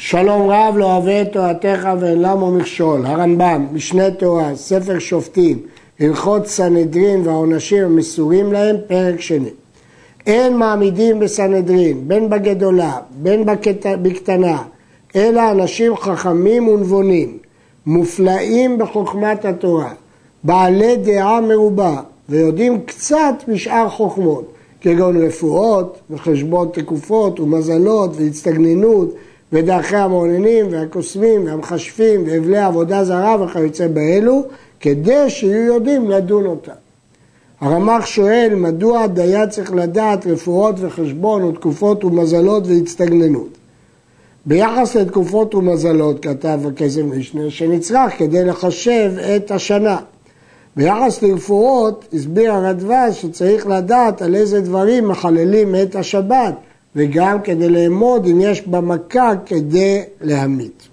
שלום רב לא אוהב את תורתך ואין למו מכשול. הרמב"ם, משנה תורה, ספר שופטים, הלכות סנהדרין והעונשים המסורים להם, פרק שני. אין מעמידים בסנהדרין, בין בגדולה, בין בקט... בקטנה, אלא אנשים חכמים ונבונים, מופלאים בחוכמת התורה, בעלי דעה מרובה, ויודעים קצת משאר חוכמות, כגון רפואות, וחשבון תקופות, ומזלות, והצטגננות, ודרכי המעוננים, והקוסמים, והמכשפים, והבלי עבודה זרה וכיוצא באלו, כדי שיהיו יודעים לדון אותם. הרמ"ח שואל מדוע דיין צריך לדעת רפואות וחשבון ותקופות ומזלות והצטגננות. ביחס לתקופות ומזלות כתב הכסף משנה שנצרך כדי לחשב את השנה. ביחס לרפואות הסביר הרדב"ז שצריך לדעת על איזה דברים מחללים את השבת וגם כדי לאמוד אם יש במכה כדי להמית.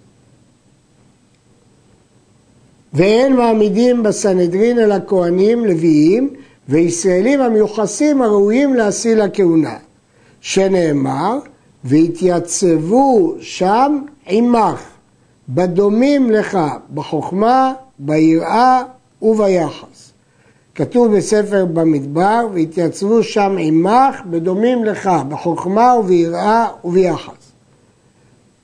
ואין מעמידים בסנהדרין אלא כהנים לוויים וישראלים המיוחסים הראויים להשיא לכהונה, שנאמר והתייצבו שם עמך, בדומים לך בחוכמה, ביראה וביחס. כתוב בספר במדבר, והתייצבו שם עמך בדומים לך בחוכמה וביראה וביחס.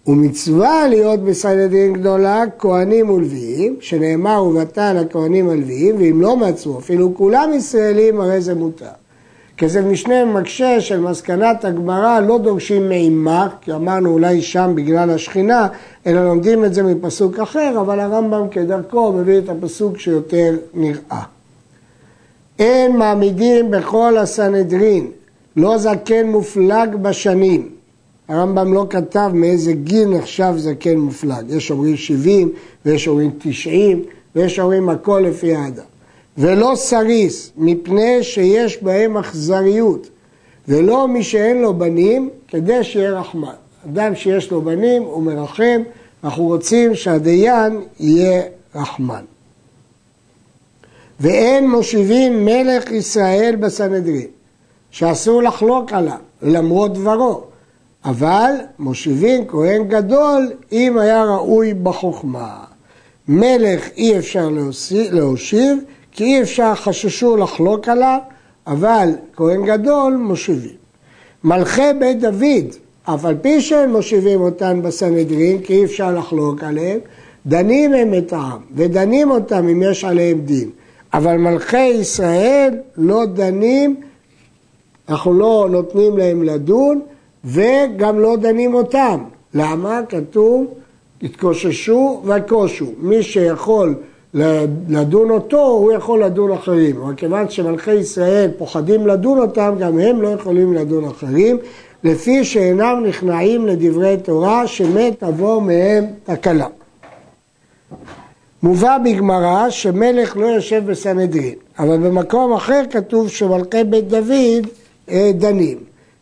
ומצווה להיות בסנהדרין גדולה כהנים ולוויים, שנאמר ובאת לכהנים הלוויים, ואם לא מצאו, אפילו כולם ישראלים, הרי זה מותר. כסף משנה מקשה של מסקנת הגמרא לא דורשים מעימך, כי אמרנו אולי שם בגלל השכינה, אלא לומדים את זה מפסוק אחר, אבל הרמב"ם כדרכו מביא את הפסוק שיותר נראה. אין מעמידים בכל הסנהדרין, לא זקן מופלג בשנים. הרמב"ם לא כתב מאיזה גיל נחשב זקן מופלג. יש אומרים 70 ויש אומרים 90 ויש אומרים הכל לפי האדם. ולא סריס, מפני שיש בהם אכזריות, ולא מי שאין לו בנים, כדי שיהיה רחמן. אדם שיש לו בנים הוא מרחם, אנחנו רוצים שהדיין יהיה רחמן. ואין מושיבים מלך ישראל בסנהדרין, שאסור לחלוק עליו, למרות דברו, אבל מושיבים כהן גדול אם היה ראוי בחוכמה. מלך אי אפשר להושיב, כי אי אפשר חששו לחלוק עליו, אבל כהן גדול מושיבים. מלכי בית דוד, אף על פי שהם מושיבים אותם בסנהדרין, כי אי אפשר לחלוק עליהם, דנים הם את העם, ודנים אותם אם יש עליהם דין. אבל מלכי ישראל לא דנים, אנחנו לא נותנים להם לדון, וגם לא דנים אותם. למה? כתוב, התקוששו וקושו. מי שיכול לדון אותו, הוא יכול לדון אחרים. אבל כיוון שמלכי ישראל פוחדים לדון אותם, גם הם לא יכולים לדון אחרים, לפי שאינם נכנעים לדברי תורה, שמת עבור מהם תקלה. מובא בגמרא שמלך לא יושב בסנהדרין, אבל במקום אחר כתוב שמלכי בית דוד אה, דנים.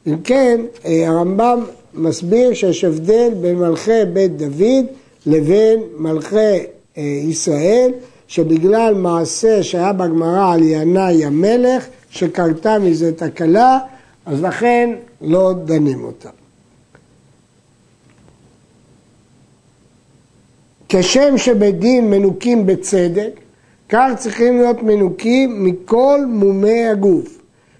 אם כן, אה, הרמב"ם מסביר שיש הבדל בין מלכי בית דוד לבין מלכי אה, ישראל, שבגלל מעשה שהיה בגמרא על ינאי המלך, שקרתה מזה תקלה, אז לכן לא דנים אותה. כשם שבדין מנוקים בצדק, כך צריכים להיות מנוקים מכל מומי הגוף.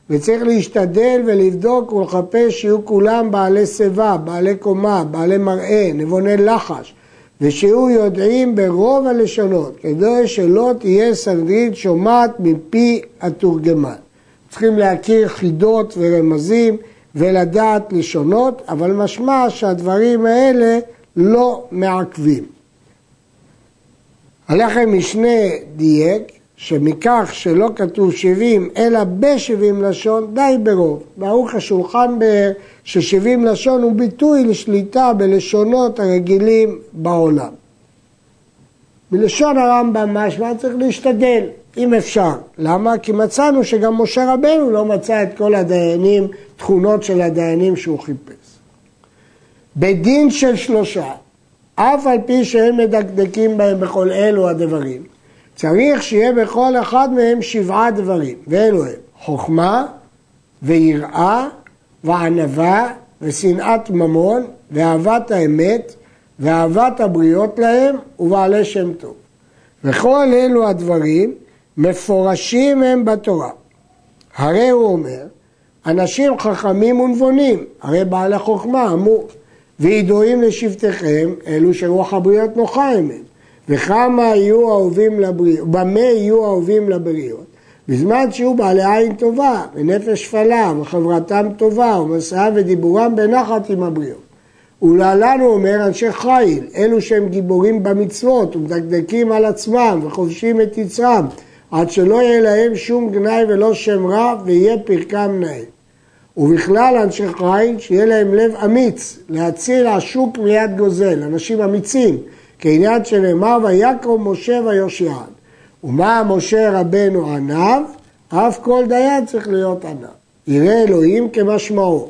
וצריך להשתדל ולבדוק ולחפש שיהיו כולם בעלי שיבה, בעלי קומה, בעלי מראה, נבוני לחש, ושיהיו יודעים ברוב הלשונות, כדי שלא תהיה סנדרית שומעת מפי התורגמן. צריכים להכיר חידות ורמזים ולדעת לשונות, אבל משמע שהדברים האלה לא מעכבים. הלחם משנה דייק שמכך שלא כתוב שבעים אלא בשבעים לשון די ברוב. ברוך השולחן באר ששבעים לשון הוא ביטוי לשליטה בלשונות הרגילים בעולם. בלשון הרמב"ם משמע צריך להשתדל, אם אפשר. למה? כי מצאנו שגם משה רבנו לא מצא את כל הדיינים, תכונות של הדיינים שהוא חיפש. בדין של שלושה, אף על פי שהם מדקדקים בהם בכל אלו הדברים, צריך שיהיה בכל אחד מהם שבעה דברים, ואלו הם חוכמה ויראה וענווה ושנאת ממון ואהבת האמת ואהבת הבריות להם ובעלי שם טוב. וכל אלו הדברים מפורשים הם בתורה. הרי הוא אומר, אנשים חכמים ונבונים, הרי בעל החוכמה אמור, וידועים לשבטיכם אלו שרוח הבריות נוחה הם, וכמה יהיו אהובים לבריות, במה יהיו אהובים לבריות, בזמן שיהיו בעלי עין טובה, ונפש שפלה, וחברתם טובה, ומסעה ודיבורם בנחת עם הבריות. ולהלן הוא אומר אנשי חיל, אלו שהם גיבורים במצוות ומדקדקים על עצמם וחובשים את יצרם, עד שלא יהיה להם שום גנאי ולא שם רע ויהיה פרקם נאה. ובכלל אנשי חיל שיהיה להם לב אמיץ להציל עשוק מיד גוזל, אנשים אמיצים, כעניין שנאמר ויקרום משה ויושיען. ומה משה רבנו עניו? אף כל דיין צריך להיות עניו. יראה אלוהים כמשמעו.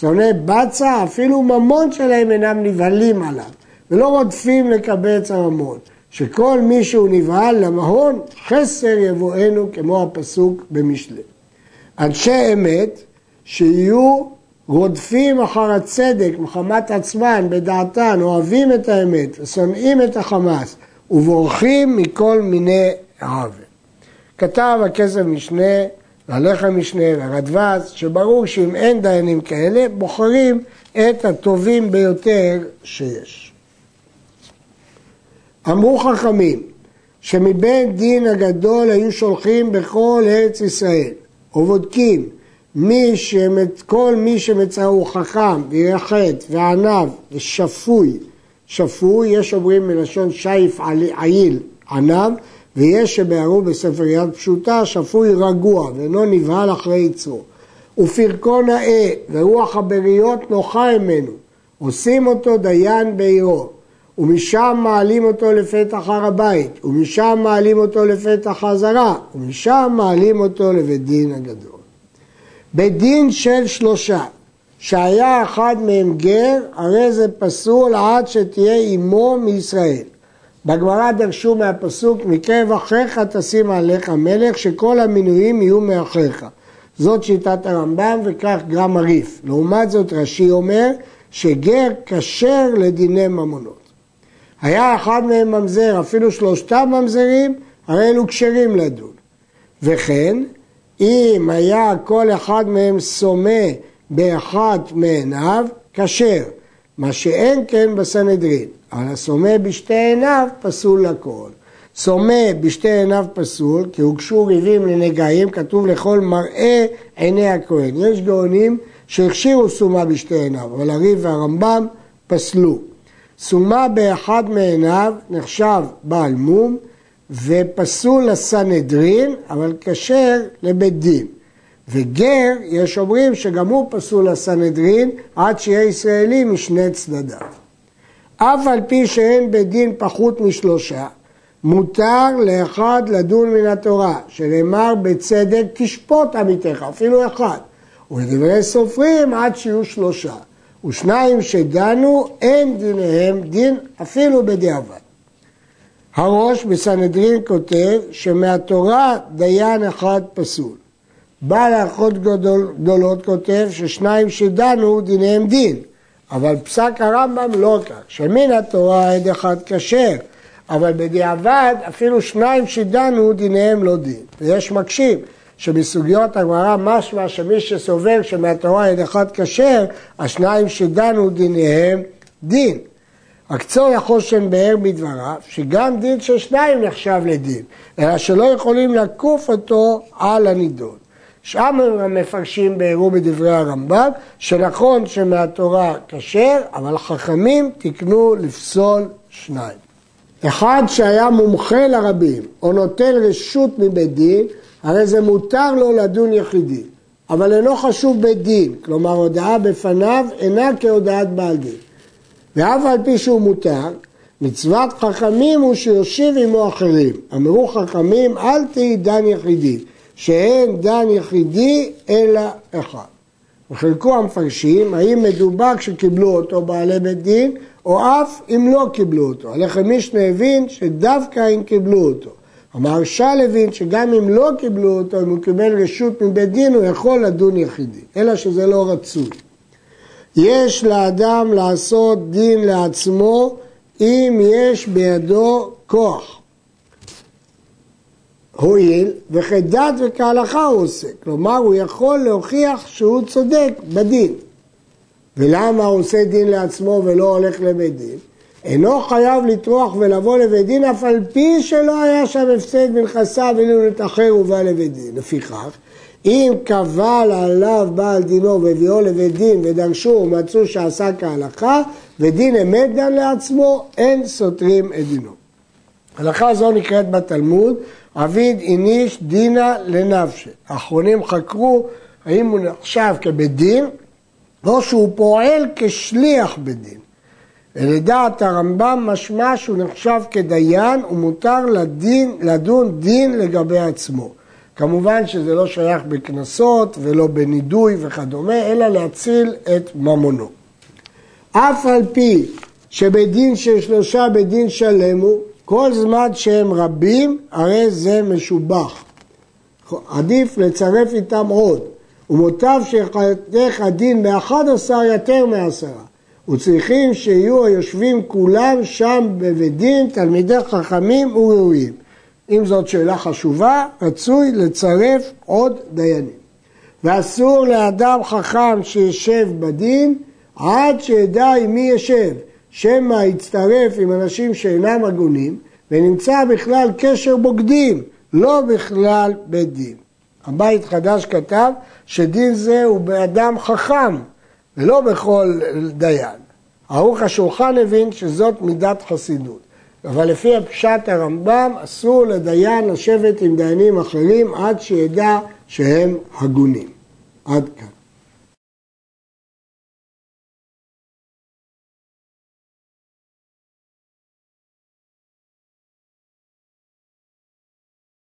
שונא בצע, אפילו ממון שלהם אינם נבהלים עליו, ולא רודפים לקבץ הממון. שכל מי שהוא נבהל למהון, חסר יבואנו, כמו הפסוק במשלי. אנשי אמת, שיהיו רודפים אחר הצדק מחמת עצמן, בדעתן, אוהבים את האמת ושונאים את החמאס, ובורחים מכל מיני עוול. כתב הכסף משנה והלחם משנה והרדב"ז, שברור שאם אין דיינים כאלה, בוחרים את הטובים ביותר שיש. אמרו חכמים שמבין דין הגדול היו שולחים בכל ארץ ישראל ובודקים מי שמת, כל מי שמצאו חכם ויחד וענב ושפוי, שפוי, יש אומרים מלשון שייף עיל, ענב, ויש שבהרו בספר יד פשוטה, שפוי רגוע ואינו נבהל אחרי יצרו. ופרקו נאה ורוח הבריות נוחה ממנו, עושים אותו דיין בעירו, ומשם מעלים אותו לפתח הר הבית, ומשם מעלים אותו לפתח הזרה, ומשם מעלים אותו לבית דין הגדול. בית דין של שלושה, שהיה אחד מהם גר, הרי זה פסול עד שתהיה אמו מישראל. בגמרא דרשו מהפסוק מקרב אחיך תשים עליך מלך שכל המינויים יהיו מאחיך. זאת שיטת הרמב"ם וכך גם הריף. לעומת זאת רש"י אומר שגר כשר לדיני ממונות. היה אחד מהם ממזר, אפילו שלושתם ממזרים, הרי אלו כשרים לדון. וכן, אם היה כל אחד מהם סומא באחת מעיניו, כשר. מה שאין כן בסנהדרין. אבל הסומא בשתי עיניו פסול לכל. סומא בשתי עיניו פסול, כי הוגשו ריבים לנגעים, כתוב לכל מראה עיני הכהן. יש גאונים שהכשירו סומה בשתי עיניו, אבל הריב והרמב"ם פסלו. סומה באחד מעיניו נחשב בעל מום ופסול לסנהדרין, אבל כשר לבית דין. וגר, יש אומרים שגם הוא פסול לסנהדרין עד שיהיה ישראלי משני צדדיו. אף על פי שאין בית דין פחות משלושה, מותר לאחד לדון מן התורה, שנאמר בצדק תשפוט עמיתך, אפילו אחד. ולדברי סופרים עד שיהיו שלושה. ושניים שדנו אין דיניהם דין אפילו בדיעבד. הראש בסנהדרין כותב שמהתורה דיין אחד פסול. בעל האחות גדולות כותב ששניים שדנו דיניהם דין, אבל פסק הרמב"ם לא כך, שמן התורה עד אחד כשר, אבל בדיעבד אפילו שניים שדנו דיניהם לא דין. ויש מקשים שבסוגיות הגמרא משמע שמי שסובר שמהתורה עד אחד כשר, השניים שדנו דיניהם דין. הקצור החושן באר בדבריו, שגם דין של שניים נחשב לדין, אלא שלא יכולים לקוף אותו על הנידון. שם המפרשים בארו בדברי הרמב"ם, שנכון שמהתורה כשר, אבל חכמים תיקנו לפסול שניים. אחד שהיה מומחה לרבים, או נוטל רשות מבית דין, הרי זה מותר לו לדון יחידי, אבל אינו חשוב בית דין, כלומר הודעה בפניו אינה כהודעת בעל דין. ואף על פי שהוא מותר, מצוות חכמים הוא שיושיב עמו אחרים. אמרו חכמים אל תהי דן יחידי, שאין דן יחידי אלא אחד. וחלקו המפרשים האם מדובר כשקיבלו אותו בעלי בית דין או אף אם לא קיבלו אותו. הלחם מישנה הבין שדווקא אם קיבלו אותו. המהרש"ל הבין שגם אם לא קיבלו אותו, אם הוא קיבל רשות מבית דין, הוא יכול לדון יחידי, אלא שזה לא רצוי. יש לאדם לעשות דין לעצמו אם יש בידו כוח. הואיל וכדת וכהלכה הוא עושה, כלומר הוא יכול להוכיח שהוא צודק בדין. ולמה הוא עושה דין לעצמו ולא הולך לבית דין? אינו חייב לטרוח ולבוא לבית דין אף על פי שלא היה שם הפסד בנכסיו ואילו נתאחר ובא לבית דין. לפיכך, אם קבל עליו בעל דינו והביאו לבית דין ודרשו ומצאו שעשה כהלכה ודין אמת דן לעצמו, אין סותרים את דינו. הלכה זו נקראת בתלמוד עביד איניש דינא לנפשי. האחרונים חקרו האם הוא נחשב כבית דין או שהוא פועל כשליח בדין. ולדעת הרמב"ם משמע שהוא נחשב כדיין ומותר לדין, לדון דין לגבי עצמו. כמובן שזה לא שייך בקנסות ולא בנידוי וכדומה, אלא להציל את ממונו. אף על פי שבדין של שלושה בדין שלם הוא, כל זמן שהם רבים, הרי זה משובח. עדיף לצרף איתם עוד. ומוטב שיחתך הדין באחד עשר יותר מעשרה. וצריכים שיהיו היושבים כולם שם בבית דין תלמידי חכמים וראויים. אם זאת שאלה חשובה, רצוי לצרף עוד דיינים. ואסור לאדם חכם שישב בדין עד שידע עם מי ישב, שמא יצטרף עם אנשים שאינם הגונים ונמצא בכלל קשר בוגדים, לא בכלל בית דין. הבית חדש כתב שדין זה הוא באדם חכם ולא בכל דיין. ערוך השולחן הבין שזאת מידת חסידות. אבל לפי הפשט הרמב"ם אסור לדיין לשבת עם דיינים אחרים עד שידע שהם הגונים. עד כאן.